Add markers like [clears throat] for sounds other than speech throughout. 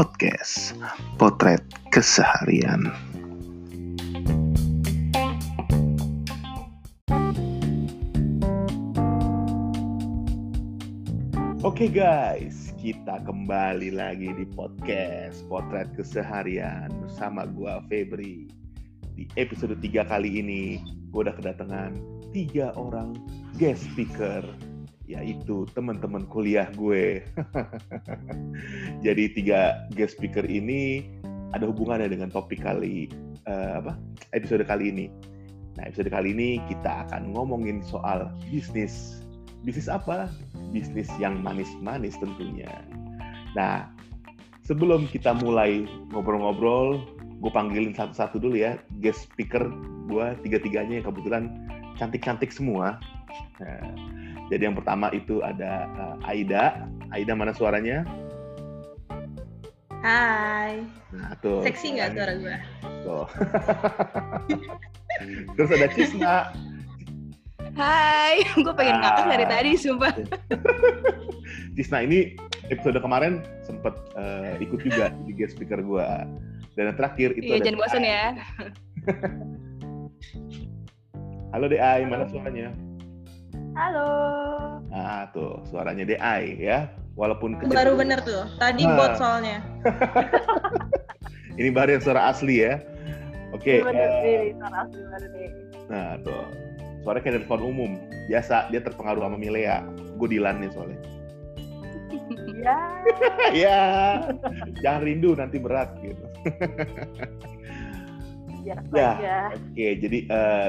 podcast Potret Keseharian. Oke guys, kita kembali lagi di podcast Potret Keseharian bersama gua Febri. Di episode 3 kali ini, gua udah kedatangan tiga orang guest speaker yaitu teman-teman kuliah gue. [laughs] Jadi tiga guest speaker ini ada hubungannya dengan topik kali uh, apa episode kali ini. Nah episode kali ini kita akan ngomongin soal bisnis. Bisnis apa? Bisnis yang manis-manis tentunya. Nah sebelum kita mulai ngobrol-ngobrol, gue panggilin satu-satu dulu ya guest speaker gue tiga-tiganya yang kebetulan cantik-cantik semua. Nah, jadi yang pertama itu ada uh, Aida. Aida mana suaranya? Hai. Nah, tuh. Seksi nggak suara gue? Tuh. [laughs] Terus ada Cisna. Hai, [laughs] gue pengen ah. ngakak dari tadi, sumpah. [laughs] Cisna ini episode kemarin sempat uh, ikut juga di guest speaker gue. Dan yang terakhir itu iya, ada jangan bosan ya. Halo DI, mana suaranya? Halo. Nah, tuh suaranya DI ya. Walaupun kecil. Baru bener tuh. Tadi nah. bot soalnya. [laughs] Ini baru yang suara asli ya. Oke. Okay, uh, suara asli baru Nah, tuh. Suaranya kayak telepon umum. Biasa dia terpengaruh sama Milea. Gue Dilan nih soalnya. Ya. [laughs] ya. Jangan rindu nanti berat gitu. ya, ya. Oke, okay, jadi uh,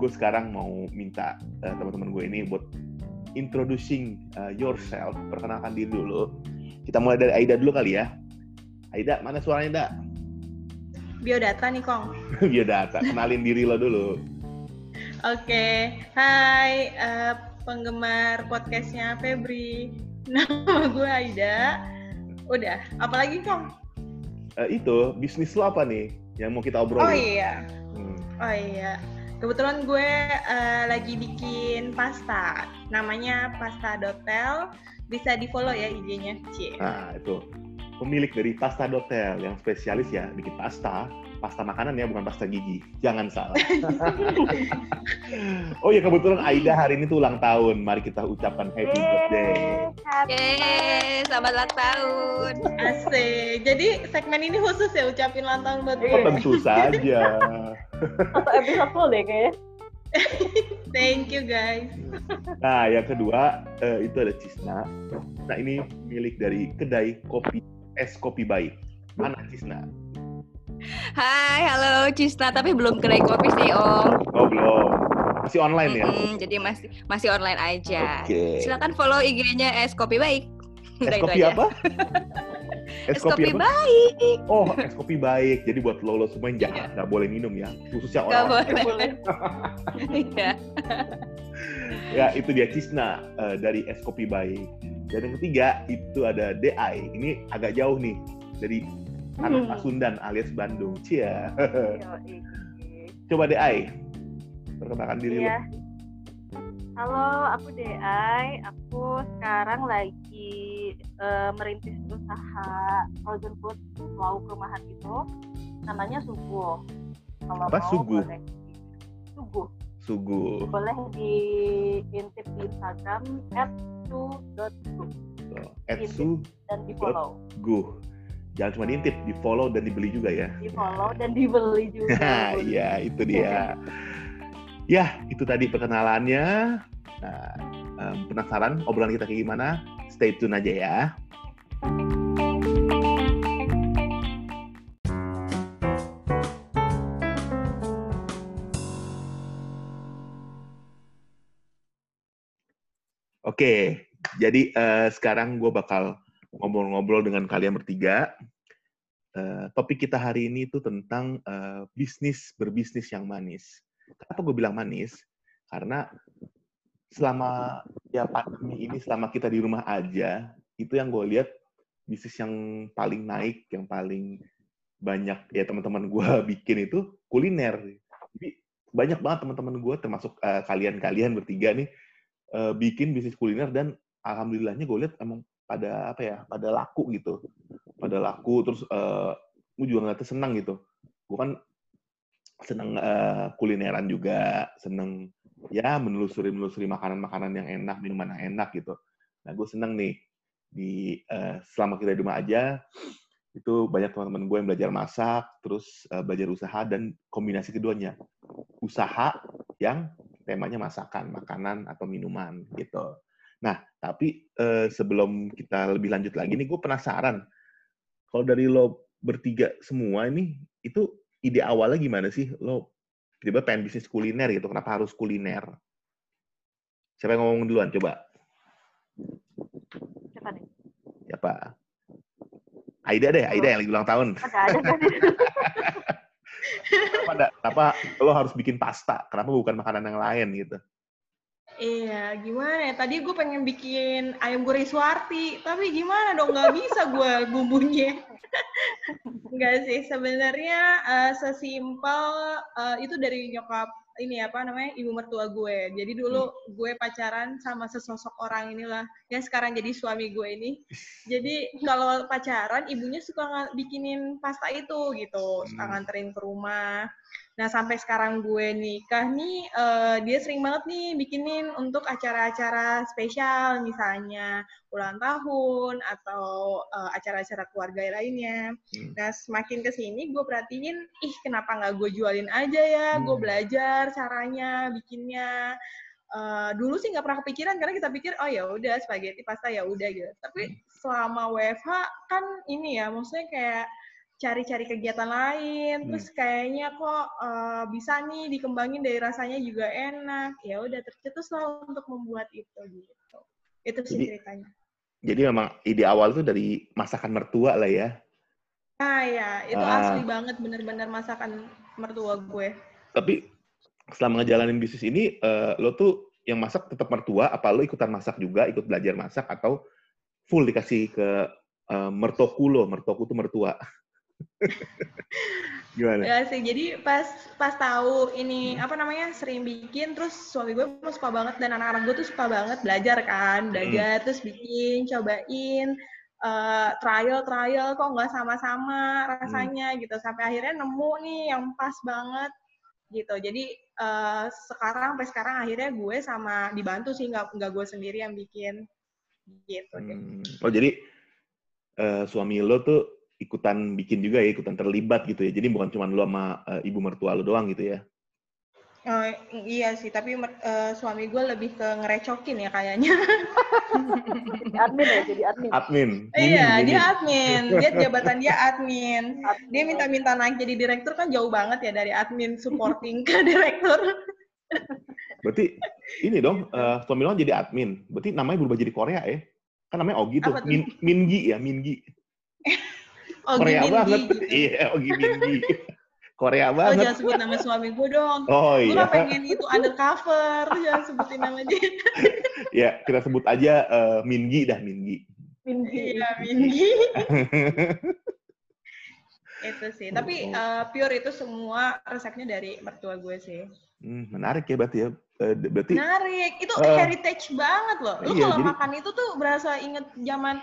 gue sekarang mau minta uh, teman-teman gue ini buat introducing uh, yourself, perkenalkan diri dulu. Kita mulai dari Aida dulu kali ya. Aida, mana suaranya, Dak? Biodata nih, Kong. [laughs] Biodata, kenalin diri lo dulu. Oke, okay. hai uh, penggemar podcastnya Febri. Nama gue Aida. Udah, apalagi Kong? Uh, itu, bisnis lo apa nih yang mau kita obrolin? Oh iya. Hmm. Oh iya Kebetulan gue uh, lagi bikin pasta, namanya Pasta Dotel. Bisa di follow ya IG-nya. Nah itu pemilik dari Pasta Dotel yang spesialis ya bikin pasta, pasta makanan ya bukan pasta gigi. Jangan salah. [laughs] oh ya kebetulan Aida hari ini tuh ulang tahun. Mari kita ucapkan happy birthday. Yeay, selamat ulang tahun. Asik. Jadi segmen ini khusus ya ucapin ulang tahun buat gue. Oh, tentu saja. [laughs] Satu episode full deh kayaknya. [laughs] Thank you guys. Nah, yang kedua uh, itu ada Cisna. Nah, ini milik dari kedai kopi es kopi baik. Mana Cisna? Hai, halo Cisna, tapi belum kedai kopi sih Om. Oh belum, masih online ya? Hmm, jadi masih masih online aja. Okay. Silakan follow IG-nya es kopi baik. Es [laughs] kopi apa? es, kopi, kopi baik. Oh, es kopi baik. Jadi buat lo, lo semua yang jahat nggak boleh minum ya, khususnya orang. Nggak boleh. [laughs] Iya. ya itu dia Cisna uh, dari es kopi baik. Dan yang ketiga itu ada DI. Ini agak jauh nih dari anak hmm. Pasundan alias Bandung. Cia. Coba DI. Perkenalkan diri iya. lo. Halo, aku DI. Aku sekarang lagi uh, merintis usaha frozen food mau rumahan itu. Namanya Sugu. Kalau Apa mau, Sugu? Boleh. Sugu. Sugu. Boleh diintip di Instagram @su.gu. Oh, @su dan di follow. Gu. Jangan cuma diintip, di follow dan dibeli juga ya. Di follow dan dibeli juga. [laughs] Iya, itu dia. ya, itu tadi perkenalannya. Nah, um, penasaran obrolan kita kayak gimana? Stay tune aja ya. Oke, jadi uh, sekarang gue bakal ngobrol-ngobrol dengan kalian bertiga. Uh, topik kita hari ini itu tentang uh, bisnis berbisnis yang manis. Kenapa gue bilang manis? Karena selama ya pandemi ini selama kita di rumah aja itu yang gue lihat bisnis yang paling naik yang paling banyak ya teman-teman gue [laughs] bikin itu kuliner jadi banyak banget teman-teman gue termasuk kalian kalian-kalian bertiga nih uh, bikin bisnis kuliner dan alhamdulillahnya gue lihat emang pada apa ya pada laku gitu. Pada laku terus uh, gue juga nggak senang gitu. Gue kan seneng uh, kulineran juga seneng ya menelusuri menelusuri makanan-makanan yang enak minuman yang enak gitu. Nah gue seneng nih di uh, selama kita di rumah aja itu banyak teman-teman gue yang belajar masak terus uh, belajar usaha dan kombinasi keduanya. Usaha yang temanya masakan makanan atau minuman gitu nah tapi uh, sebelum kita lebih lanjut lagi nih gue penasaran. Kalau dari lo bertiga semua ini itu ide awalnya gimana sih? Lo tiba-tiba pengen bisnis kuliner gitu kenapa harus kuliner? Siapa yang ngomong duluan? Coba. Siapa nih? Siapa? Aida deh Aida yang lagi ulang tahun. Ada ada. [laughs] Kenapa, kenapa lo harus bikin pasta? Kenapa bukan makanan yang lain gitu Iya, gimana ya? Tadi gue pengen bikin ayam goreng suarti, tapi gimana dong? Gak bisa gue bumbunya. [laughs] Enggak sih, sebenarnya uh, sesimpel uh, itu dari nyokap ini apa namanya ibu mertua gue. Jadi dulu hmm. gue pacaran sama sesosok orang inilah yang sekarang jadi suami gue ini. [laughs] Jadi kalau pacaran ibunya suka bikinin pasta itu gitu, suka hmm. nganterin ke rumah. Nah sampai sekarang gue nikah nih, uh, dia sering banget nih bikinin untuk acara-acara spesial, misalnya ulang tahun atau uh, acara-acara keluarga lainnya. Hmm. Nah semakin ke sini gue perhatiin, ih kenapa nggak gue jualin aja ya? Hmm. Gue belajar caranya bikinnya. Uh, dulu sih nggak pernah kepikiran karena kita pikir oh ya udah spaghetti pasta ya udah gitu. Tapi hmm. selama WFH kan ini ya, maksudnya kayak cari-cari kegiatan lain, hmm. terus kayaknya kok uh, bisa nih dikembangin dari rasanya juga enak, ya udah tercetus lah untuk membuat itu gitu. Itu sih jadi, ceritanya. Jadi memang ide awal tuh dari masakan mertua lah ya? Nah ya, itu ah. asli banget bener-bener masakan mertua gue. Tapi selama ngejalanin bisnis ini, uh, lo tuh yang masak tetap mertua, apa lo ikutan masak juga, ikut belajar masak, atau full dikasih ke uh, mertoku lo, mertoku tuh mertua? [laughs] Gimana? Ya sih, jadi pas pas tahu ini apa namanya sering bikin, terus suami gue suka banget dan anak-anak gue tuh suka banget belajar kan, hmm. belajar hmm. terus bikin, cobain, uh, trial trial kok nggak sama-sama rasanya hmm. gitu, sampai akhirnya nemu nih yang pas banget gitu. Jadi uh, sekarang sampai sekarang akhirnya gue sama dibantu sih nggak nggak gue sendiri yang bikin gitu. Hmm. Oh jadi uh, suami lo tuh ikutan bikin juga ya, ikutan terlibat gitu ya. Jadi bukan cuma lu sama uh, ibu mertua lu doang gitu ya. Oh, iya sih, tapi uh, suami gue lebih ke ngerecokin ya kayaknya. [laughs] admin ya, jadi admin. Admin. Iya, hmm, dia admin. Dia jabatan dia admin. admin. Dia minta-minta naik jadi direktur kan jauh banget ya dari admin supporting ke [laughs] direktur. Berarti ini dong, uh, suami lo jadi admin. Berarti namanya berubah jadi Korea ya? Kan namanya Ogi tuh. Min, Mingi ya, Mingi. Ogi Korea Mingi, banget. [laughs] Iya, Ogi Mingi. [laughs] Korea oh, banget. Oh, jangan sebut nama suami gue dong. Oh gue iya. Gue pengen itu undercover, jangan sebutin nama dia. [laughs] ya, kita sebut aja uh, Mingi dah, Mingi. Mingi. Iya, Mingi. itu sih. Tapi uh, pure itu semua resepnya dari mertua gue sih. Hmm, menarik ya berarti ya. Uh, berarti menarik. Itu uh, heritage banget loh. Lu iya, kalau jadi, makan itu tuh berasa inget zaman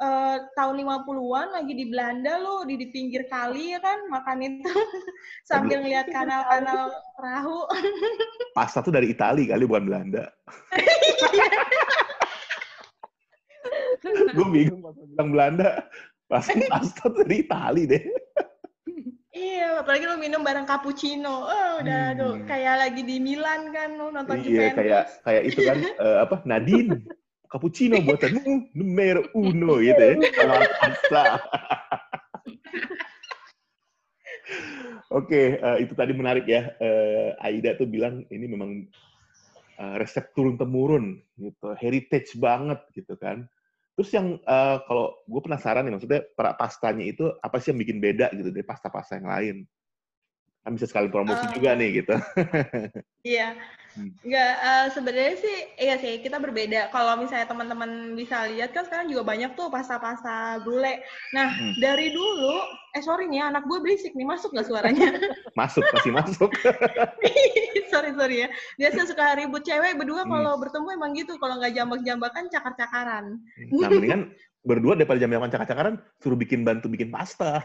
uh, tahun 50-an lagi di Belanda lo di, di pinggir kali ya kan makan itu [laughs] sambil ngeliat kanal-kanal perahu. [laughs] Pasta tuh dari Italia kali bukan Belanda. [laughs] Gue bingung pas bilang Belanda. Pasti pasta tuh dari Italia deh. Iya, apalagi lo minum bareng cappuccino. Oh, udah hmm. aduh, kayak lagi di Milan kan lo nonton Iya, kayak kayak itu kan uh, apa? Nadine cappuccino buatan [laughs] numero uno gitu ya. [laughs] Oke, okay, uh, eh, itu tadi menarik ya. Uh, Aida tuh bilang ini memang uh, resep turun temurun gitu, heritage banget gitu kan. Terus yang uh, kalau gue penasaran nih maksudnya para pastanya itu apa sih yang bikin beda gitu dari pasta-pasta yang lain? Kan bisa sekali promosi Oh. juga nih gitu. [laughs] Iya. Hmm. Nggak, eh, sebenarnya sih, iya sih, kita berbeda. Kalau misalnya teman-teman bisa lihat kan sekarang juga banyak tuh pasta-pasta brule. Nah, Hmm. dari dulu, eh sorry nih, anak gue berisik nih, masuk nggak suaranya? [laughs] Masuk, pasti masuk. [laughs] sorry, sorry ya. Biasa suka ribut cewek berdua Hmm. kalau bertemu emang gitu. Kalau nggak jambak-jambakan, cakar-cakaran. Nah, mendingan berdua daripada jam-jaman cakar-cakaran, suruh bikin bantu bikin pasta.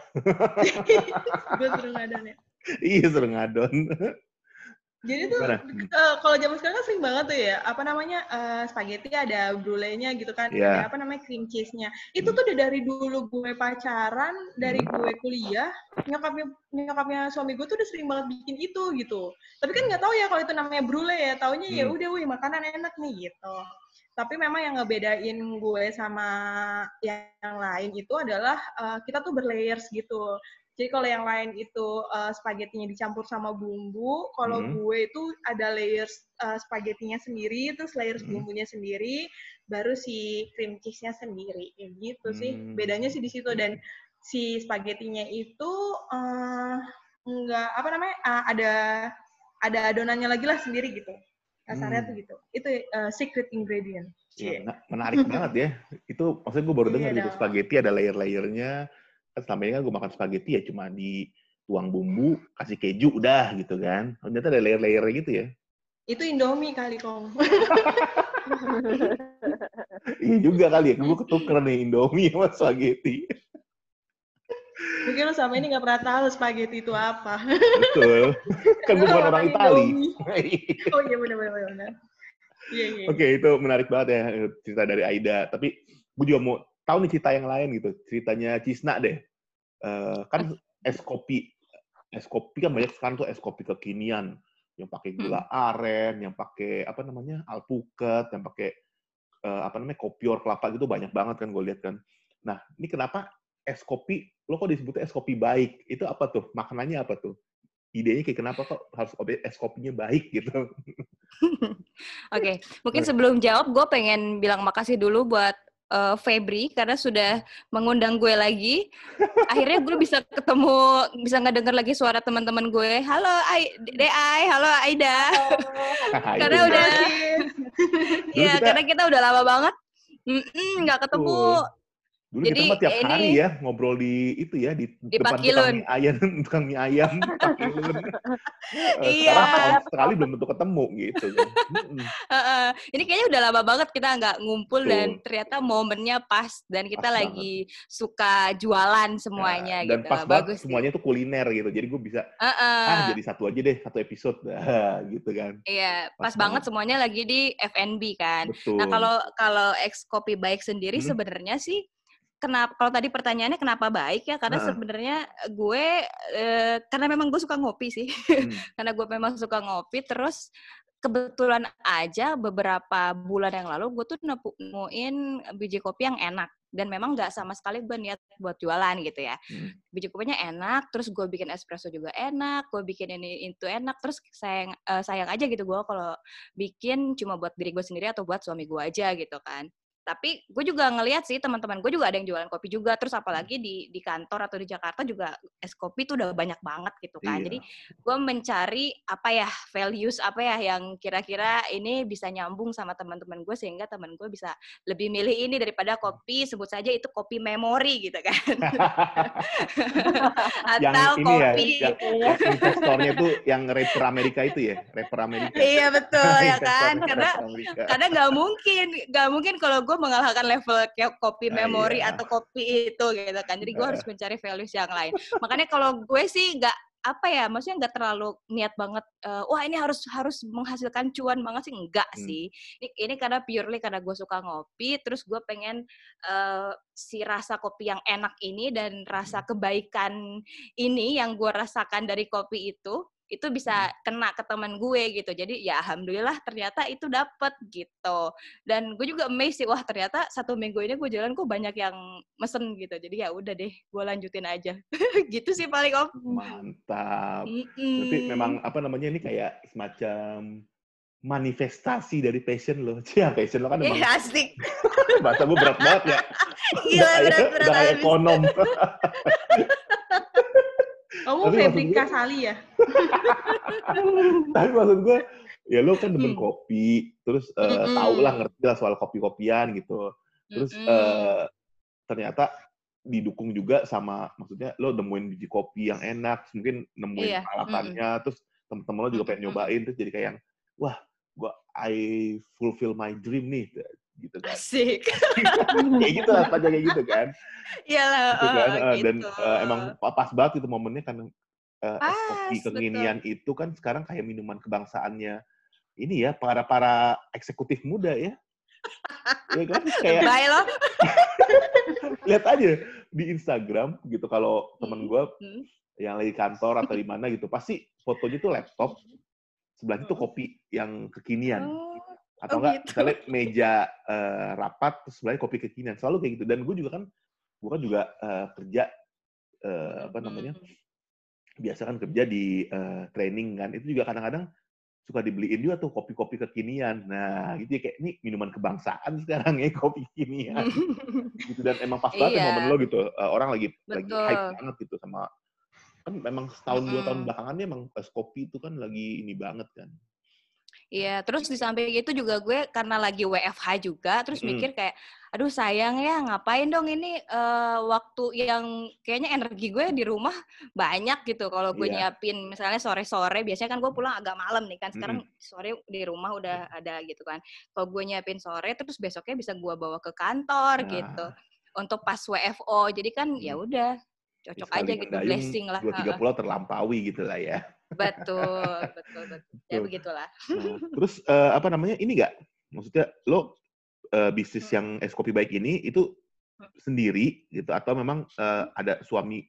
gue suruh ngadon ya. [laughs] iya, suruh ngadon. Jadi tuh eh, kalau zaman sekarang kan sering banget tuh ya, apa namanya eh, spaghetti ada brulenya gitu kan, Iya. ada apa namanya cream cheese-nya. Itu tuh udah dari dulu gue pacaran, dari gue kuliah, nyokapnya nyokapnya suami gue tuh udah sering banget bikin itu gitu. Tapi kan nggak tahu ya kalau itu namanya brule ya, taunya ya Hmm. udah wih makanan enak nih gitu. Tapi memang yang ngebedain gue sama yang lain itu adalah eh, kita tuh berlayers gitu. Jadi kalau yang lain itu uh, spagettinya dicampur sama bumbu, kalau Hmm. gue itu ada layers uh, spagettinya sendiri, terus layers Hmm. bumbunya sendiri, baru si cream cheese-nya sendiri. Kayak gitu sih. Hmm. Bedanya sih di situ dan si spagettinya itu uh, enggak apa namanya? uh, ada ada adonannya lagi lah sendiri gitu. Kasarnya Hmm. tuh gitu. Itu uh, secret ingredient. Ya, mena- menarik banget ya. Itu maksudnya gue baru Iya dengar gitu, dong. spaghetti ada layer-layernya. Kan selama ini kan gue makan spaghetti ya cuma dituang bumbu, kasih keju, udah gitu kan. Ternyata ada layer-layernya gitu ya. Itu Indomie kali kong. Iya juga kali ya, gue ketuker nih Indomie sama spaghetti. Mungkin lo selama ini nggak pernah tahu spaghetti itu apa. Betul. Kan gue bukan orang Itali. Oh iya benar benar benar, benar. Iya iya. Oke, itu menarik banget ya cerita dari Aida. Tapi gue juga mau tahu nih cerita yang lain gitu. Ceritanya Cisna deh. Eh, kan es kopi, es kopi kan banyak sekarang tuh es kopi kekinian yang pakai gula aren, yang pakai apa namanya alpukat, yang pakai eh, apa namanya kopior kelapa gitu banyak banget kan gue lihat kan. Nah ini kenapa es kopi lo kok disebutnya es kopi baik? Itu apa tuh? Maknanya apa tuh? Idenya kayak kenapa kok harus es kopinya baik gitu? [laughs] Oke, mungkin sebelum jawab, gue pengen bilang makasih dulu buat eh, Febri karena sudah mengundang gue lagi. Akhirnya gue bisa ketemu, bisa ngedenger lagi suara teman-teman gue. Halo, Ai, Deai, halo Aida. [laughs] Karena Itu. udah, ya kita- karena kita udah lama banget nggak ketemu. Betul. Dulu Jadi, kita mah tiap ini- hari ya ngobrol di itu ya di, Di depan Pakilun. tukang mie ayam, [laughs] tukang mie ayam, Pakilun. [laughs] Eh, Iya. Sekarang sekali belum tentu ketemu gitu. [laughs] Mm-mm. Heeh. Ini kayaknya udah lama banget kita nggak ngumpul Betul. dan ternyata momennya pas dan kita Pas lagi suka jualan semuanya Nah, dan gitu. pas banget Bagus semuanya tuh kuliner gitu. Jadi gue bisa Heeh. ah jadi satu aja deh satu episode dah gitu kan. Iya, Pas pas, banget semuanya lagi di F&B kan. Betul. Nah, kalau kalau ex kopi baik sendiri Hmm. sebenarnya sih kenapa kalau tadi pertanyaannya kenapa baik ya? Karena Heeh. sebenarnya gue eh, karena memang gue suka ngopi sih. Hmm. [laughs] karena gue memang suka ngopi terus kebetulan aja beberapa bulan yang lalu gue tuh nemu- nemuin biji kopi yang enak dan memang nggak sama sekali gue niat buat jualan gitu ya Hmm. biji kopinya enak terus gue bikin espresso juga enak gue bikin ini itu enak terus sayang eh, sayang aja gitu gue kalau bikin cuma buat diri gue sendiri atau buat suami gue aja gitu kan tapi gue juga ngelihat sih teman-teman gue juga ada yang jualan kopi juga. Terus apalagi di di kantor atau di Jakarta juga es kopi tuh udah banyak banget gitu kan. Iya. jadi gue mencari apa ya values apa ya yang kira-kira ini bisa nyambung sama teman-teman gue sehingga teman gue bisa lebih milih ini daripada kopi sebut saja itu kopi memori gitu kan. [laughs] Yang atau ini ya, kopi. yang, yang investornya tuh yang rapper Amerika itu ya, rapper Amerika. iya betul ya kan. karena karena nggak mungkin nggak mungkin kalau gue mengalahkan level kayak kopi Ah, memori iya. atau kopi itu gitu kan jadi gue harus mencari values yang lain makanya kalau gue sih nggak apa ya maksudnya nggak terlalu niat banget eh, wah ini harus harus menghasilkan cuan banget sih enggak Hmm. sih ini, ini karena purely karena gue suka ngopi terus gue pengen eh, si rasa kopi yang enak ini dan rasa Hmm. kebaikan ini yang gue rasakan dari kopi itu itu Hmm. bisa kena ke teman gue gitu jadi ya alhamdulillah ternyata itu dapet gitu dan gue juga amazed sih wah ternyata satu minggu ini gue jalan kok banyak yang mesen gitu jadi ya udah deh gue lanjutin aja [laughs] gitu sih paling om Mantap. Mm-mm. Berarti memang apa namanya ini kayak semacam manifestasi dari passion lo. Cia, [laughs] passion lo kan memang Iya [laughs] asik bahasa gue berat banget ya. gila Udah berat kayak- berat udah kayak ekonom. Kamu Tapi Febri gue- Kasali ya? [laughs] Tapi maksud gue, ya lo kan demen Hmm. kopi, terus eh, Mm-mm. tau lah ngerti lah soal kopi-kopian gitu. Terus Mm-mm. eh, ternyata didukung juga sama, maksudnya lo nemuin biji kopi yang enak, mungkin nemuin Iya, peralatannya, terus temen-temen lo juga pengen nyobain, terus jadi kayak yang, wah, gua I fulfill my dream nih, gitu kan. Asik. [laughs] kayak gitu lah, pada kayak gitu kan. Iyalah, gitu kan oh, eh, dan gitu. eh, emang pa- pas banget itu momennya kan eh, es kopi Pas, kekinian itu kan sekarang kayak minuman kebangsaannya ini ya para para eksekutif muda ya [laughs] ya kan kayak Bye lo. [laughs] lihat aja di Instagram gitu kalau temen Hmm, gue hmm. yang lagi kantor atau di mana gitu pasti fotonya tuh laptop sebelahnya tuh kopi yang kekinian Oh, atau oh enggak gitu. misalnya meja eh, rapat terus sebelahnya kopi kekinian selalu kayak gitu dan gue juga kan gue kan juga eh, kerja eh, apa namanya hmm. biasa kan kerja di eh, training kan itu juga kadang-kadang suka dibeliin juga tuh kopi-kopi kekinian nah gitu ya kayak ini minuman kebangsaan sekarang ya kopi kekinian [laughs] gitu dan emang pas banget ya Iya. momen lo gitu eh, orang lagi lagi Betul. hype banget gitu sama kan memang setahun dua tahun belakangan emang es kopi itu kan lagi ini banget kan Iya, terus di samping itu juga gue karena lagi WFH juga, terus Mm-mm. mikir kayak, aduh sayang ya, ngapain dong ini eh, waktu yang kayaknya energi gue di rumah banyak gitu. Kalau gue Iya. nyiapin misalnya sore-sore, biasanya kan gue pulang agak malam nih kan, sekarang sore di rumah udah ada gitu kan. Kalau gue nyiapin sore, terus besoknya bisa gue bawa ke kantor Nah. gitu, untuk pas WFO. Jadi kan ya Hmm. udah cocok aja Sekali gitu, mendayung, blessing lah. dua tiga pulau terlampaui gitu lah ya Betul, betul, betul. Ya begitulah. Nah, [laughs] terus eh, apa namanya ini nggak? Maksudnya lo eh, bisnis yang es kopi baik ini itu sendiri gitu? Atau memang eh, ada suami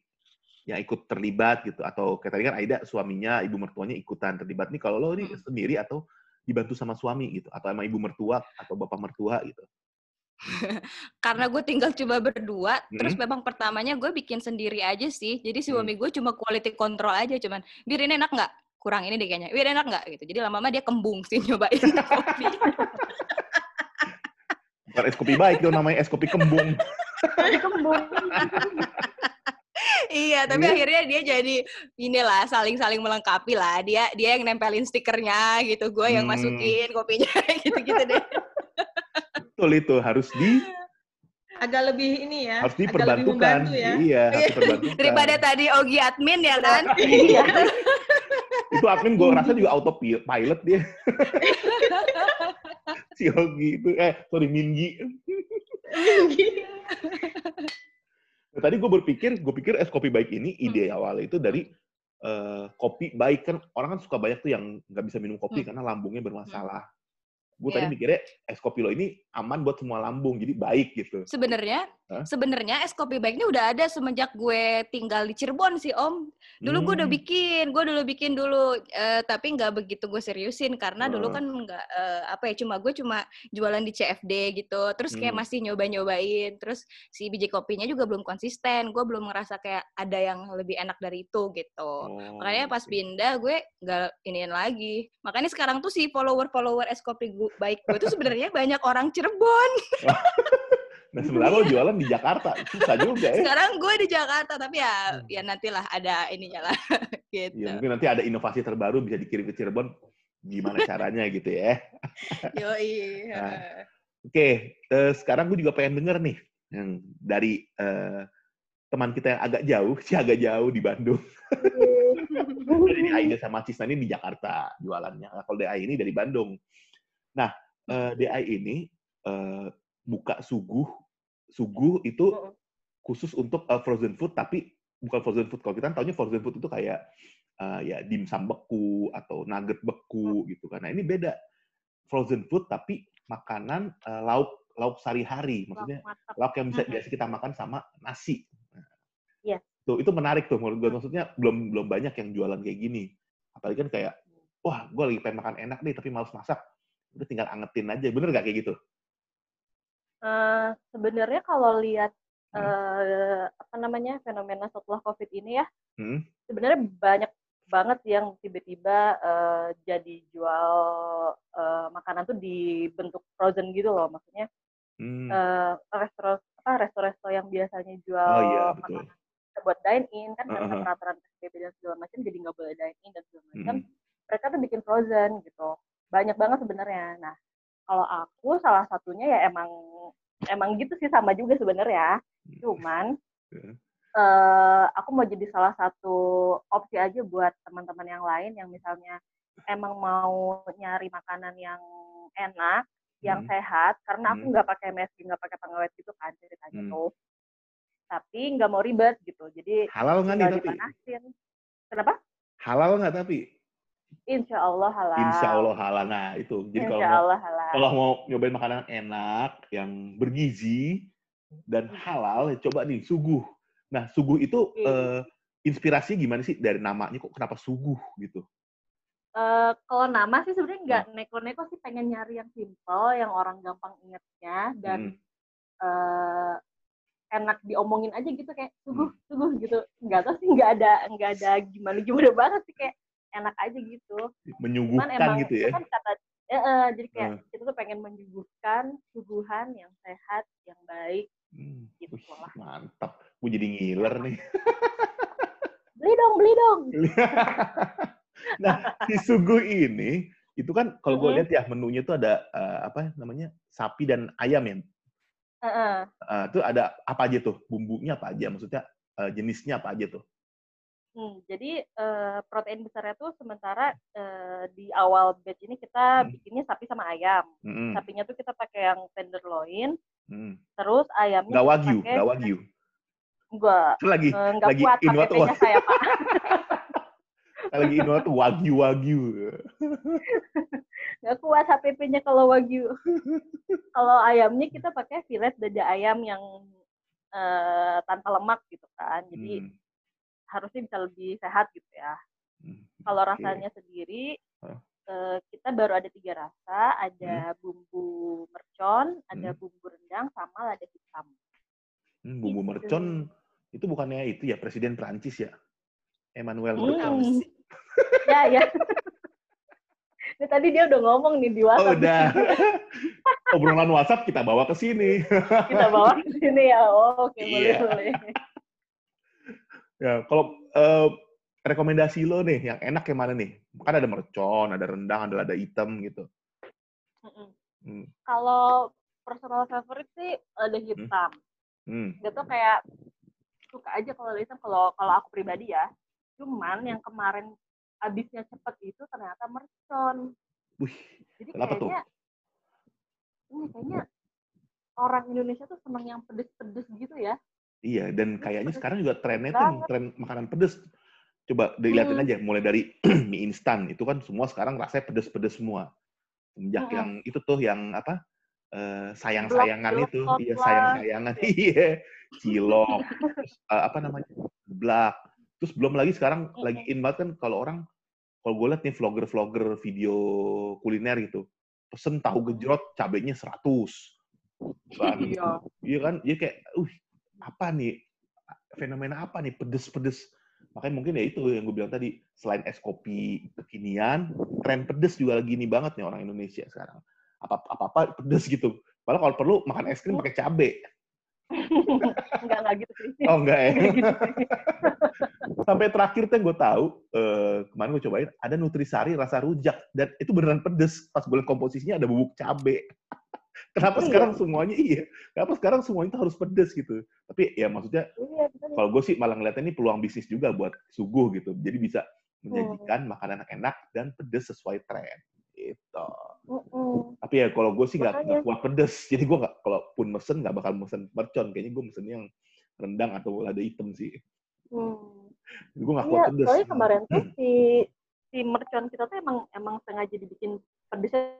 yang ikut terlibat gitu? Atau kayak tadi kan Aida suaminya ibu mertuanya ikutan terlibat. Nih kalau lo ini Mm. sendiri atau dibantu sama suami gitu? Atau emang ibu mertua atau bapak mertua gitu [laughs] karena gue tinggal cuma berdua, terus Mm-mm. memang pertamanya gue bikin sendiri aja sih. Jadi Mm. suami gue cuma quality control aja, cuman bir ini enak nggak? Kurang ini deh kayaknya. Bir enak nggak? Gitu. Jadi lama-lama dia kembung sih [laughs] nyobain kopi. bukan es kopi baik dong namanya es kopi kembung kembung [laughs] iya, tapi Iya. akhirnya dia jadi inilah saling-saling melengkapi lah. Dia dia yang nempelin stikernya gitu, gue yang Hmm. masukin kopinya gitu-gitu deh. Betul itu harus di [laughs] Agak lebih ini ya. harus agak lebih diperbantukan. ya. iya harus diperbantukan. Daripada tadi Ogi admin ya kan. [laughs] iya. Itu admin gue rasa juga autopilot dia. [laughs] Si Yogi itu eh sorry Mingi. Nah, tadi gue berpikir gue pikir es kopi baik ini ide awalnya itu dari eh, kopi baik kan orang kan suka banyak tuh yang nggak bisa minum kopi Hmm. karena lambungnya bermasalah gue tadi Iya. mikirnya es kopi lo ini aman buat semua lambung jadi baik gitu Sebenarnya, Sebenarnya es kopi baiknya udah ada semenjak gue tinggal di Cirebon sih Om. Dulu gue udah Hmm. bikin, gue dulu bikin dulu, eh, tapi nggak begitu gue seriusin karena dulu Oh. kan nggak eh, apa ya, cuma gue cuma jualan di CFD gitu, terus kayak Hmm. masih nyoba-nyobain, terus si biji kopinya juga belum konsisten, gue belum ngerasa kayak ada yang lebih enak dari itu gitu. Oh, Makanya pas pindah gue nggak iniin lagi. Makanya sekarang tuh si follower-follower es kopi gu- baik gue tuh sebenarnya banyak orang Cirebon. Nah sebenarnya lo jualan di Jakarta susah juga ya Sekarang gue di Jakarta, tapi ya Hmm. ya nantilah ada ininya lah [laughs] gitu. ya mungkin nanti ada inovasi terbaru bisa dikirim ke Cirebon gimana caranya gitu ya [laughs] Yoi. Nah. Oke, eh, sekarang gue juga pengen denger nih yang dari eh, teman kita yang agak jauh, [laughs] si agak jauh di Bandung. Jadi ini Aida sama Cisna ini di Jakarta jualannya. Nah, kalau DI ini dari Bandung. Nah, eh, DI ini eh, buka suguh, suguh itu khusus untuk eh, frozen food, tapi bukan frozen food. Kalau kita taunya frozen food itu kayak eh, ya dimsum beku atau nugget beku gitu kan. Nah ini beda frozen food tapi makanan eh, lauk lauk sehari-hari, maksudnya lauk yang bisa biasa kita makan sama nasi. Nah, Iya. Tuh itu menarik tuh menurut gue. Maksudnya belum belum banyak yang jualan kayak gini. Apalagi kan kayak, wah gue lagi pengen makan enak nih tapi males masak. Udah tinggal angetin aja. Bener gak kayak gitu? Eh, sebenarnya kalau lihat Hmm. eh, apa namanya fenomena setelah covid ini ya Hmm? sebenarnya banyak banget yang tiba-tiba eh, jadi jual eh, makanan tuh dibentuk frozen gitu loh maksudnya Hmm. eh resto apa resto-resto yang biasanya jual Oh iya makanan buat dine in kan karena Uh-huh. peraturan PSBB dan segala macam jadi nggak boleh dine in dan segala macam Mm. mereka tuh bikin frozen gitu banyak banget sebenarnya nah kalau aku salah satunya ya emang emang gitu sih sama juga sebenarnya cuman Heeh. eh aku mau jadi salah satu opsi aja buat teman-teman yang lain yang misalnya emang mau nyari makanan yang enak yang Hmm. sehat karena aku Hmm. nggak pakai MSG nggak pakai pengawet gitu kan ceritanya Hmm. tuh tapi nggak mau ribet gitu jadi Halal nggak nih tapi? dipanasin kenapa Halal nggak tapi? Insya Allah halal Insya Allah halal. Nah itu. Jadi kalau Insya mau, Allah halal kalau mau nyobain makanan enak, yang bergizi dan halal, ya coba nih suguh. Nah suguh itu Oke. eh, inspirasinya gimana sih dari namanya kok kenapa suguh gitu? Eh, kalau nama sih sebenarnya nggak Hmm. neko-neko sih pengen nyari yang simple yang orang gampang ingetnya dan Hmm. eh, enak diomongin aja gitu kayak Hmm. suguh suguh gitu nggak tahu sih nggak ada nggak ada gimana gimana [laughs] banget sih kayak enak aja gitu cuman Menyuguhkan emang gitu itu ya? kan kata eh, eh, jadi kayak Hmm. kita tuh pengen menyuguhkan suguhan yang sehat yang baik Hmm, gitu lah. mantap. Gue jadi ngiler nih. beli dong beli dong [laughs] nah, si suguh ini itu kan kalau gue lihat ya menunya tuh ada eh, apa namanya sapi dan ayam ya. Heeh. Eh, itu ada apa aja tuh bumbunya apa aja maksudnya eh, jenisnya apa aja tuh? Hmm, jadi eh, protein besarnya tuh sementara eh, di awal batch ini kita Hmm. bikinnya sapi sama ayam. Mm-mm. Sapinya tuh kita pakai yang tenderloin, Mm. terus ayamnya Nggak wagyu, nggak wagyu. enggak lagi eh, nggak lagi kuat tuh KTP-nya saya pak. [laughs] lagi Inuwa tuh wagyu wagyu. [laughs] Nggak kuat HPP-nya kalau wagyu. kalau ayamnya kita pakai filet dada ayam yang eh, tanpa lemak gitu kan. Jadi Hmm. Harusnya bisa lebih sehat gitu ya. Hmm. Kalau Oke. rasanya sendiri, Hah? eh, kita baru ada tiga rasa, ada bumbu mercon, ada Hmm. bumbu rendang, sama lada hitam. Hmm, bumbu Gitu. mercon itu bukannya itu ya presiden Prancis ya? Emmanuel Hmm. Mercon. [laughs] ya ya. Ini tadi dia udah ngomong nih di Oh, WhatsApp. udah. Obrolan WhatsApp kita bawa ke sini. kita bawa ke sini ya. Oh, oke boleh [laughs] Iya. boleh. Ya, kalau eh, rekomendasi lo nih yang enak yang mana nih? Kan ada mercon, ada rendang, ada lada hitam gitu. Mm-mm. Hmm. Kalau personal favorite sih lada hitam. Hmm. Dia tuh kayak suka aja kalau lada hitam kalau kalau aku pribadi ya. Cuman yang kemarin habisnya cepet itu ternyata mercon. Wih, Jadi Kenapa tuh? kayaknya ini kayaknya orang Indonesia tuh seneng yang pedes-pedes gitu. Iya. Dan Ini kayaknya sekarang juga trennya tuh tren makanan pedes. Coba dilihatin Hmm. aja, mulai dari [clears throat] mie instan itu kan semua sekarang rasanya pedes-pedes semua. Semenjak Mm-mm. yang itu tuh yang apa? eh, sayang-sayangan Blok- itu, blok iya sayang-sayangan, [laughs] iya, cilok, terus, eh, apa namanya, blak, terus belum lagi sekarang Mm-mm. lagi in banget kan kalau orang, kalau gue liat nih vlogger-vlogger video kuliner gitu, pesen tahu gejrot cabenya 100, kan, [laughs] Iya. iya kan, jadi kayak, uh, apa nih, fenomena apa nih, pedes-pedes, makanya mungkin ya itu yang gue bilang tadi, selain es kopi kekinian, tren pedes juga lagi ini banget nih orang Indonesia sekarang, apa apa apa pedes gitu, malah kalau perlu makan es krim pakai cabe, [laughs] enggak enggak gitu sih. oh enggak ya, gitu [laughs] sampai terakhir tuh yang gue tahu, eh, kemarin gue cobain, ada nutrisari rasa rujak, dan itu beneran pedes, pas gue komposisinya ada bubuk cabe, Kenapa Iya. sekarang semuanya iya? Kenapa sekarang semuanya itu harus pedes gitu? Tapi ya maksudnya Iya, kalau gue sih malah ngeliatnya ini peluang bisnis juga buat suguh gitu. Jadi bisa Hmm. menyajikan makanan enak dan pedes sesuai tren. Gitu. Mm-mm. Tapi ya kalau gue sih nggak kuat pedes. Jadi gue nggak, kalaupun mesen nggak bakal mesen mercon. Kayaknya gue mesen yang rendang atau lada hitam sih. Hmm. Gue nggak Iya, kuat pedes. soalnya kemarin tuh si si mercon kita tuh emang emang sengaja dibikin pedesnya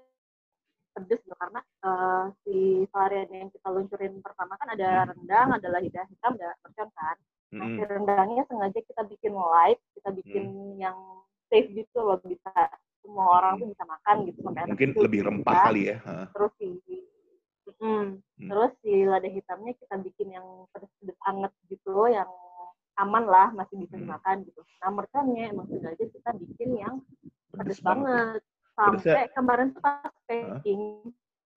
pedes loh karena eh, si varian yang kita luncurin pertama kan ada Hmm. rendang, ada lidah hitam, ada mercon kan. Nah, si rendangnya sengaja kita bikin light, kita bikin yang safe gitu loh bisa semua orang Hmm. tuh bisa makan gitu sampai Mungkin gitu lebih kita. rempah kali ya. Terus si Mm. Hmm. terus si lada hitamnya kita bikin yang pedes-pedes anget gitu yang aman lah masih bisa Hmm. dimakan gitu. Nah merconnya emang sengaja kita bikin yang Pedes pedes, banget. banget. Sampai Pedesnya- kemarin tuh pas packing,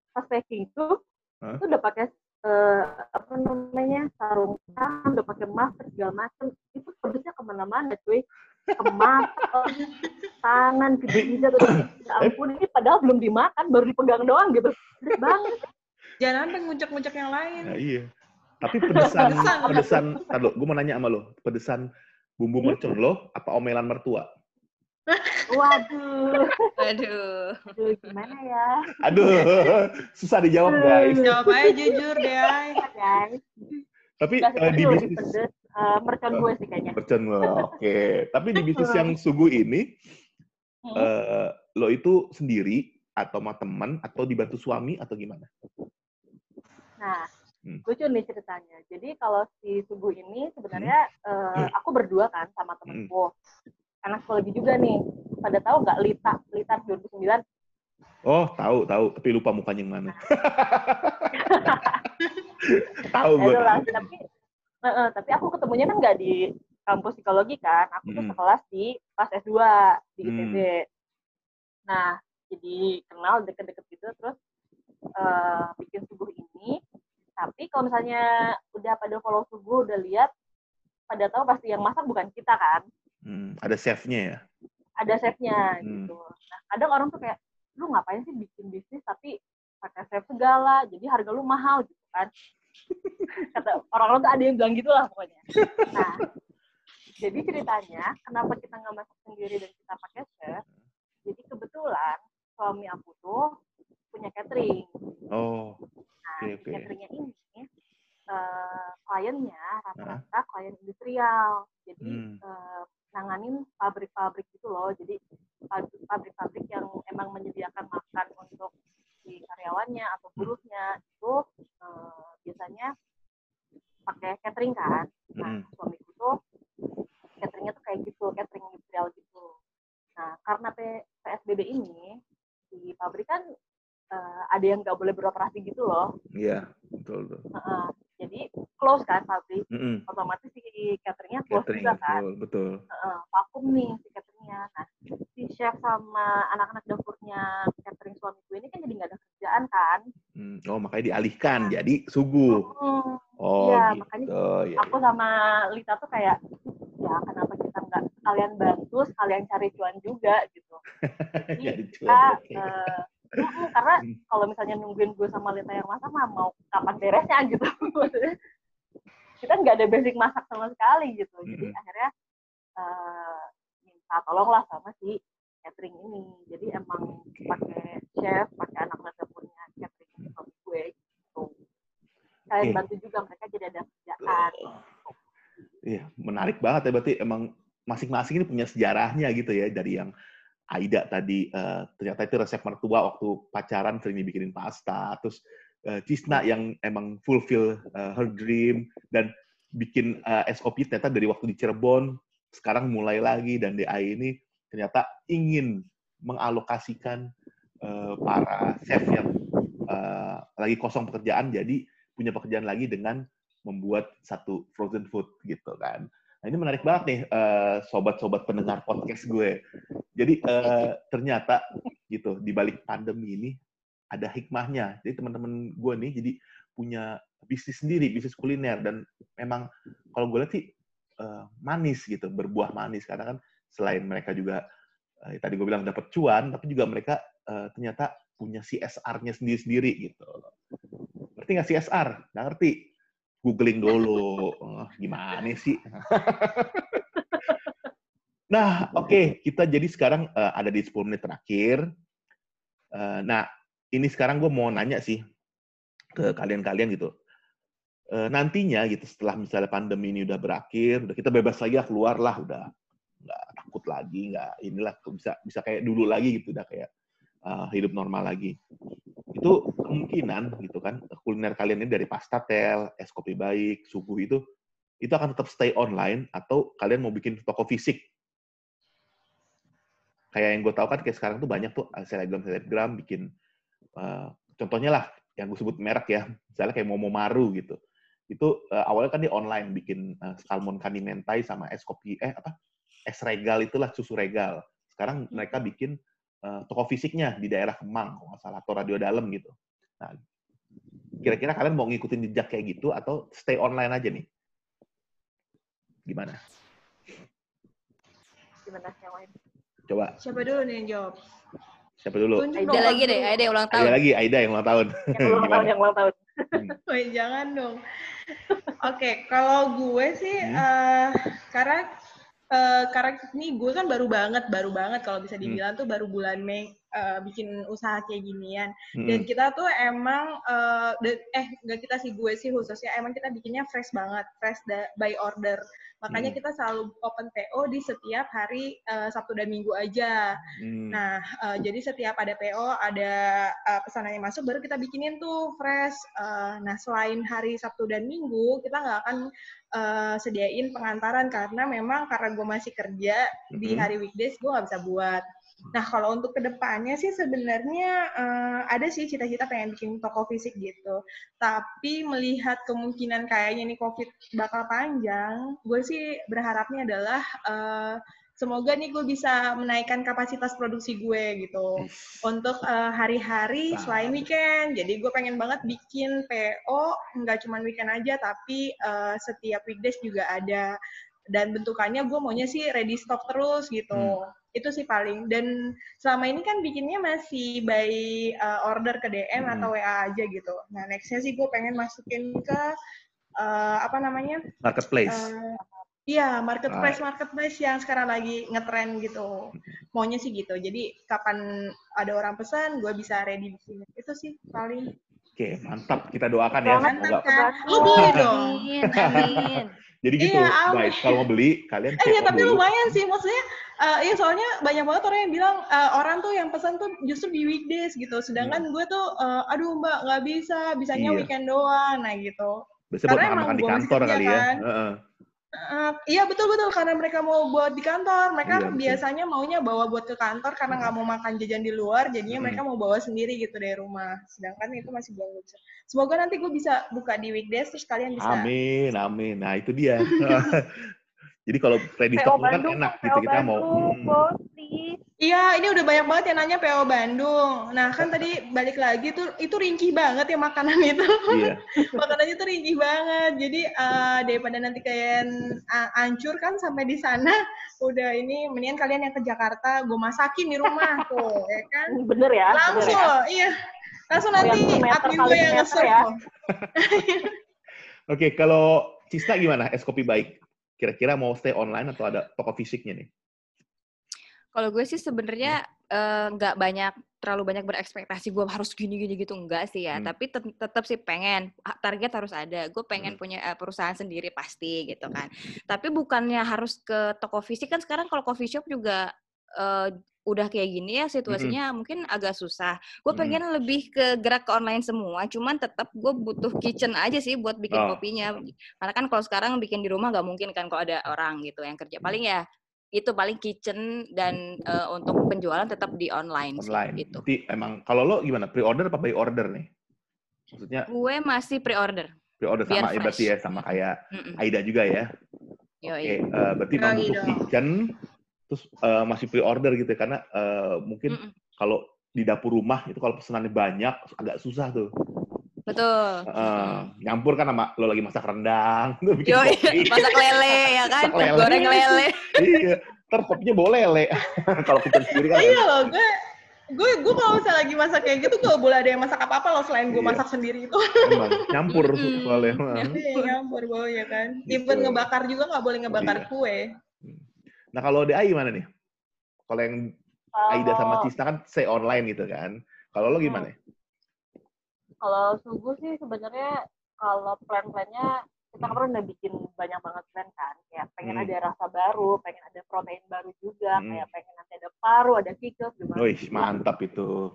pas packing tuh Hah? itu udah pakai eh, apa namanya sarung tangan udah pakai masker segala macem itu pedesnya ke mana-mana cuy ke mata tangan ke jidat udah ya ampun ini padahal belum dimakan baru dipegang doang gitu pedes banget Jangan sampai ngucek-ngucek yang lain. Nah, iya. Tapi pedesan, Pedesan. pedesan, gue mau nanya sama lo, pedesan bumbu mercon lo apa omelan mertua? Waduh Aduh. aduh gimana ya Aduh, susah dijawab guys. Jawab aja jujur deh, Ay. guys Tapi tapi di bisnis pedes eh, mercon gue sih kayaknya mercon lo, oke. Tapi di bisnis yang sugu ini, Hmm. eh, lo itu sendiri atau sama teman atau dibantu suami atau gimana? Nah, Hmm. lucu nih ceritanya. Jadi kalau si subuh ini sebenarnya eh, aku berdua kan sama temenku. Anak psikologi juga nih. Pada tahu nggak Lita? Lita 2009? Oh, tahu, tahu, tapi lupa mukanya yang mana. [laughs] tahu gue. Tapi, eh, eh, tapi aku ketemunya kan nggak di kampus psikologi kan. Aku tuh Mm. sekelas di pas S2 di Hmm. ITB. Nah, jadi kenal deket-deket gitu. Terus eh, bikin subuh ini. Tapi kalau misalnya udah pada follow subuh, udah lihat, pada tahu pasti yang masak bukan kita kan. Hmm, ada chefnya ya? ada chefnya Hmm. gitu. Nah, kadang orang tuh kayak, lu ngapain sih bikin bisnis tapi pakai chef segala, jadi harga lu mahal gitu kan. [laughs] Kata orang-orang tuh ada yang bilang gitu lah pokoknya. Nah, jadi ceritanya, kenapa kita nggak masak sendiri dan kita pakai chef? Jadi kebetulan suami aku tuh punya catering. Oh, Nah, Oke, oke. cateringnya ini eh, kliennya rata-rata klien industrial. Jadi Hmm. eh, nanganin pabrik-pabrik gitu loh. Jadi pab- pabrik-pabrik yang emang menyediakan makan untuk si karyawannya atau buruhnya itu eh, biasanya pakai catering kan. Nah, Mm-mm. suamiku tuh cateringnya tuh kayak gitu, catering industrial gitu. Nah, karena P- PSBB ini di pabrik kan eh, ada yang nggak boleh beroperasi gitu loh. iya, betul, betul. Heeh. jadi close kan pabrik, Mm-mm. Otomatis si cateringnya close Catering, juga kan. betul, betul. Heeh, vakum nih si cateringnya. Nah, si chef sama anak-anak dapurnya catering suamiku ini kan jadi nggak ada kerjaan kan. Hmm, Oh, makanya dialihkan jadi sugu. Hmm, Oh, Iya, gitu. makanya ya, aku sama Lita tuh kayak, ya kenapa kita nggak sekalian bantu, sekalian cari cuan juga gitu. [laughs] Jadi kita, mm, karena [laughs] kalau misalnya nungguin gue sama Lita yang masak mah mau kapan beresnya gitu. [laughs] Maksudnya, kita nggak ada basic masak sama sekali gitu. Jadi Mm-mm. akhirnya eh, minta tolong lah sama si catering ini. Jadi emang pakai chef, pakai anak-anak dapurnya catering suami gue gitu. Kalian Oke. bantu juga mereka jadi ada kerjaan. Iya, menarik banget ya berarti emang masing-masing ini punya sejarahnya gitu ya dari yang Aida tadi eh, ternyata itu resep mertua waktu pacaran sering dibikinin pasta, terus eh, Cisna yang emang fulfill eh, her dream dan bikin eh, es kopi ternyata dari waktu di Cirebon sekarang mulai lagi dan DAI ini ternyata ingin mengalokasikan eh, para chef yang eh, lagi kosong pekerjaan jadi punya pekerjaan lagi dengan membuat satu frozen food gitu kan. Nah ini menarik banget nih eh, sobat-sobat pendengar podcast gue. Jadi eh, ternyata gitu di balik pandemi ini ada hikmahnya. Jadi teman-teman gue nih jadi punya bisnis sendiri, bisnis kuliner dan memang kalau gue lihat sih eh, manis gitu, berbuah manis karena kan selain mereka juga eh, tadi gue bilang dapat cuan, tapi juga mereka eh, ternyata punya CSR-nya sendiri-sendiri gitu. Ngerti nggak CSR? Nggak ngerti. Googling dulu. Gimana sih? nah, oke. Kita jadi sekarang eh, ada di 10 menit terakhir. Eh, nah, ini sekarang gue mau nanya sih ke kalian-kalian gitu. Eh, nantinya gitu setelah misalnya pandemi ini udah berakhir, udah kita bebas lagi lah keluar lah, udah nggak takut lagi, nggak inilah bisa bisa kayak dulu lagi gitu, udah kayak eh, hidup normal lagi. Itu kemungkinan gitu kan kuliner kalian ini dari pasta tel, es kopi baik, subuh itu itu akan tetap stay online atau kalian mau bikin toko fisik kayak yang gue tahu kan kayak sekarang tuh banyak tuh selebgram selebgram bikin eh, contohnya lah yang gue sebut merek ya misalnya kayak Momo Maru gitu itu eh, awalnya kan dia online bikin eh, salmon kanimentai sama es kopi eh apa es regal itulah susu regal sekarang mereka bikin eh, toko fisiknya di daerah Kemang kalau nggak salah atau radio dalam gitu nah kira-kira kalian mau ngikutin jejak kayak gitu atau stay online aja nih? Gimana? Gimana yang lain? Coba Siapa dulu nih yang jawab? Siapa dulu? Tunjuk Aida lagi deh. Aida ulang Aida tahun. lagi, Aida yang ulang tahun. Yang ulang [laughs] tahun, yang ulang tahun. Woi, jangan dong. [laughs] Oke, kalau gue sih, Hmm. eh, karena eh, karena ini gue kan baru banget, baru banget kalau bisa Hmm. dibilang tuh baru bulan Mei eh, bikin usaha kayak ginian. Mm-mm. Dan kita tuh emang, eh, da- eh nggak kita sih, gue sih khususnya, emang kita bikinnya fresh banget, fresh da- by order. Makanya Hmm. kita selalu open PO di setiap hari eh, Sabtu dan Minggu aja. Hmm. Nah, eh, jadi setiap ada PO, ada eh, pesanannya masuk, baru kita bikinin tuh fresh. Eh, nah, selain hari Sabtu dan Minggu, kita nggak akan eh, sediain pengantaran karena memang karena gue masih kerja di Mhm. hari weekdays, gue nggak bisa buat. Nah, kalau untuk ke depannya sih sebenarnya eh, ada sih cita-cita pengen bikin toko fisik gitu. Tapi melihat kemungkinan kayaknya nih COVID bakal panjang, gue sih berharapnya adalah eh, semoga nih gue bisa menaikkan kapasitas produksi gue gitu untuk eh, hari-hari Paham. selain weekend. Jadi gue pengen banget bikin PO nggak cuma weekend aja, tapi eh, setiap weekdays juga ada. Dan bentukannya gue maunya sih ready stock terus gitu. Itu sih paling. Dan selama ini kan bikinnya masih by eh, order ke DM Hmm. atau WA aja gitu. Nah nextnya sih gue pengen masukin ke eh, apa namanya? Marketplace. Eh, Iya, marketplace marketplace yang sekarang lagi ngetren gitu. Maunya sih gitu. Jadi kapan ada orang pesan, gue bisa ready di sini. Itu sih paling. Oke, mantap. Kita doakan ya. Mantap Semoga. kan? Lu beli [laughs] dong. Amin, amin. Jadi gitu, Iya, guys. Kalau mau beli, kalian Eh ya tapi dulu. lumayan sih. Maksudnya, eh iya soalnya banyak banget orang yang bilang eh, orang tuh yang pesan tuh justru di weekdays gitu. Sedangkan gue tuh, eh, aduh mbak nggak bisa, bisanya Iya. weekend doang. Nah gitu. Buat karena emang makan-makan di kantor kerja kali ya. kan. Eh, iya betul betul karena mereka mau buat di kantor. Mereka Iya, betul. biasanya maunya bawa buat ke kantor karena nggak mau makan jajan di luar. Jadinya Mm-mm. mereka mau bawa sendiri gitu dari rumah. Sedangkan itu masih belum bisa. Semoga nanti gue bisa buka di weekdays terus kalian bisa. Amin, amin. Nah, itu dia. [laughs] Jadi kalau ready PO stock kan Bandung, enak PO gitu kita mau. Bandung, Hmm. bos, please. Iya, ini udah banyak banget yang nanya PO Bandung. Nah kan tadi balik lagi tuh itu ringkih banget ya makanan [laughs] itu. Iya. Makanannya tuh ringkih banget. Jadi eh, daripada nanti kalian uh, hancur kan sampai di sana, udah ini mendingan kalian yang ke Jakarta, gue masakin di rumah tuh, ya kan? Bener ya? bener langsung ya? iya langsung nanti admin gue yang nge-serve ya. [laughs] Oke, kalau Cista gimana? Es kopi baik. Kira-kira mau stay online atau ada toko fisiknya nih? Kalau gue sih sebenarnya eh, nggak banyak terlalu banyak berekspektasi gue harus gini-gini gitu enggak sih ya. Hmm. Tapi tet- tetap sih pengen target harus ada. Gue pengen Hmm. punya eh, perusahaan sendiri pasti gitu kan. Tapi bukannya harus ke toko fisik kan sekarang kalau coffee shop juga eh, udah kayak gini ya situasinya mungkin agak susah. Gue pengen lebih ke gerak ke online semua. Cuman tetap gue butuh kitchen aja sih buat bikin Oh. kopinya. Karena kan kalau sekarang bikin di rumah nggak mungkin kan kalau ada orang gitu yang kerja. Paling ya itu paling kitchen dan eh, untuk penjualan tetap di online, sih, Online. gitu. Berarti emang kalau lo gimana? Pre-order apa by order nih? Maksudnya Gue masih pre-order. pre-order sama ya berarti ya sama kayak Mm-mm. Aida juga ya. Oke, eh, berarti memang kitchen terus eh, masih pre-order gitu ya karena eh, mungkin Mm-mm. kalau di dapur rumah itu kalau pesanannya banyak agak susah tuh. Betul. Eh, nyampur kan sama lo lagi masak rendang, [laughs] lo bikin Yoi, kopi. masak lele ya kan, Masak lele. goreng lele. iya, ntar kopinya boleh lele. [laughs] kalau kitchen sendiri kan iya loh gue gue gue kalau misalnya lagi masak kayak gitu gak boleh ada yang masak apa apa loh selain gue Iya. masak sendiri itu emang nyampur soalnya. Iya, nyampur baunya kan Gitu. even ngebakar juga nggak boleh ngebakar Iya. kue Nah kalau DA gimana nih? Kalau yang Aida sama Cista kan stay online gitu kan. Kalau lo gimana? Kalau subuh sih sebenarnya kalau plan-plannya kita kemarin udah bikin banyak banget plan kan kayak pengen Hmm. ada rasa baru, pengen ada protein baru juga, Hmm. kayak pengen nanti ada paru, ada kikil, gimana? Wih, mantap itu.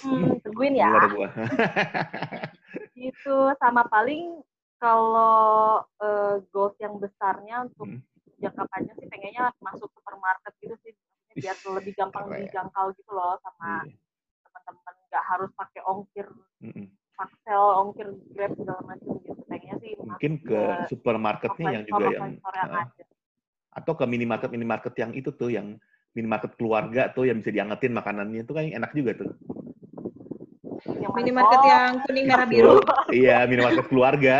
Hmm, tungguin ya. [laughs] Itu sama paling kalau eh, goals yang besarnya untuk Hmm. Jangka panjang sih pengennya masuk supermarket gitu sih biar Ih, lebih gampang keren. dijangkau gitu loh sama Iya. teman-teman nggak harus pakai ongkir Mm-mm. paksel ongkir grab segala macam gitu pengennya sih Mungkin masuk ke supermarketnya yang juga yang yang ada. atau ke minimarket minimarket yang itu tuh yang minimarket keluarga tuh yang bisa diangetin makanannya itu kan enak juga tuh. yang Minimarket yang kuning merah biru. iya, minimarket keluarga.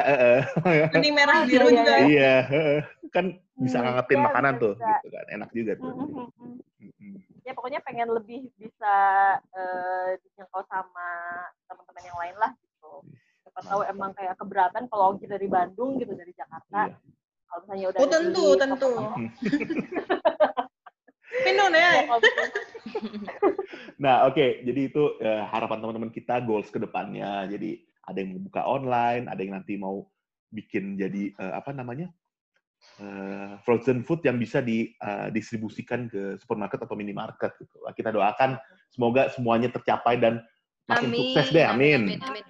Kuning merah Ah, biru iya, juga. iya. iya, eh, kan bisa Hmm, ngangetin iya, makanan bisa, tuh, bisa. gitu kan. Enak juga tuh. Mm, mm, mm. Mm-mm. ya pokoknya pengen lebih bisa eh, dijangkau sama teman-teman yang lain lah gitu siapa tahu emang kayak keberatan kalau ongkir dari Bandung gitu dari Jakarta Iya. kalau misalnya udah Oh tentu, di tentu. toko-toko. [laughs] Minum Ya, ya. kalau gitu. [laughs] Nah, oke. Jadi itu eh, harapan teman-teman kita goals ke depannya. Jadi ada yang mau buka online, ada yang nanti mau bikin jadi eh, apa namanya? Eh, frozen food yang bisa didistribusikan ke supermarket atau minimarket gitu. Nah, Kita doakan semoga semuanya tercapai dan makin sukses deh. Amin. amin.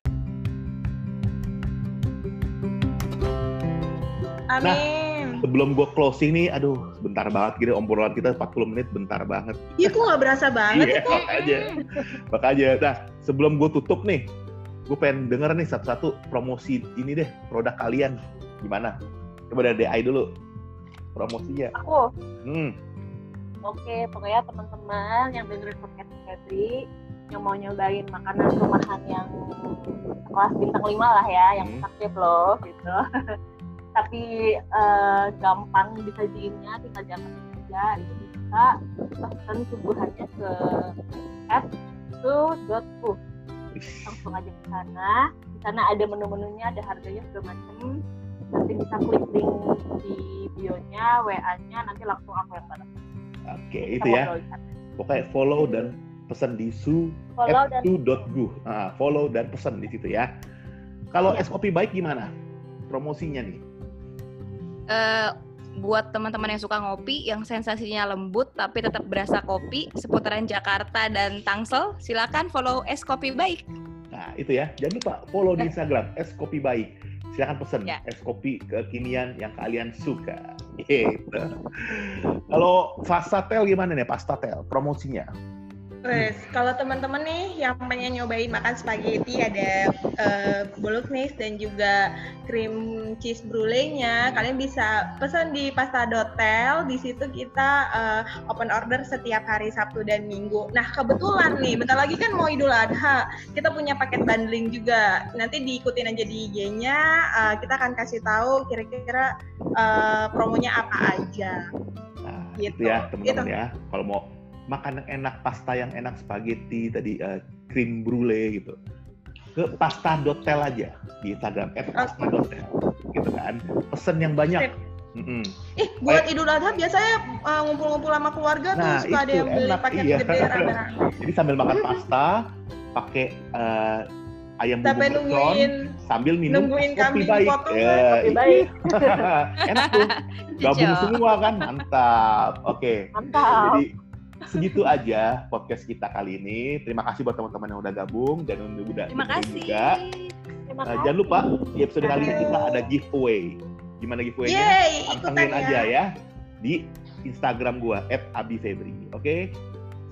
Amin. Sebelum gue closing nih, aduh, bentar banget gitu obrolan kita 40 menit bentar banget. Iya kok nggak berasa banget Iya, itu. makanya. Makanya. Nah, sebelum gue tutup nih, gue pengen denger nih satu-satu promosi ini deh, produk kalian. Gimana? Coba dari DI dulu. Promosinya. aku Hmm. oke pokoknya teman-teman yang dengerin podcast Febri yang mau nyobain makanan rumahan yang kelas bintang 5 lah ya yang Hmm. sakit loh gitu [laughs] tapi eh, gampang disajiinnya tinggal diangkat aja itu bisa pesan suguhannya ke app to.food langsung aja ke sana di sana ada menu-menunya ada harganya segala macem nanti bisa klik link di bio-nya WA-nya nanti langsung aku yang Oke, itu ya. Pokoknya follow dan pesan di su follow dan f2.gu. Nah, follow dan pesan di situ ya. Kalau es kopi baik gimana? Promosinya nih. Eh, buat teman-teman yang suka ngopi yang sensasinya lembut tapi tetap berasa kopi seputaran Jakarta dan Tangsel silakan follow es kopi baik Nah, itu ya. Jangan lupa follow di Instagram es kopi baik. Silakan pesen Ya. es kopi kekinian yang kalian suka. Gitu. Kalau Fastatel gimana nih, Pastatel? Promosinya? Wes, kalau teman-teman nih yang pengen nyobain makan spaghetti ada eh, bolognese dan juga cream cheese brulee-nya, kalian bisa pesan di Pasta Dotel. Di situ kita eh, open order setiap hari Sabtu dan Minggu. Nah, kebetulan nih, bentar lagi kan mau Idul Adha, kita punya paket bundling juga. Nanti diikutin aja di IG-nya, eh, kita akan kasih tahu kira-kira eh, promonya apa aja. Nah, Gitu. itu ya teman-teman Gitu. ya. Kalau mau makan yang enak, pasta yang enak, spaghetti tadi eh, cream brulee gitu. Ke pasta.tel aja di Instagram @pasta.tel gitu kan. Pesen yang banyak. Mm-mm. Ih, buat Idul Adha biasanya uh, ngumpul-ngumpul sama keluarga Nah, tuh suka ada yang beli enak, paket iya. gede. [laughs] Jadi sambil makan [laughs] pasta, pakai eh, ayam bumbu Sampai nungguin sambil minum nungguin kopi kambing baik. dipotong, Ya, kopi baik. [laughs] enak tuh. Gabung semua kan, mantap. Oke. mantap Jadi segitu aja podcast kita kali ini. Terima kasih buat teman-teman yang udah gabung dan yang udah terima kasih juga. terima Nah, kasih jangan lupa di episode kali ini kita ada giveaway. Gimana giveaway-nya? Pantengin aja ya di Instagram gua @abifebri. Oke.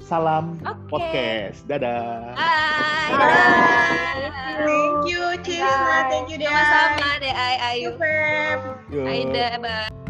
Salam Oke. podcast. Dadah. Hai. Bye. Thank you, Cisna. Thank you, Dea. Sama-sama deh, Ai, Ayu. Yo. Aida, bye.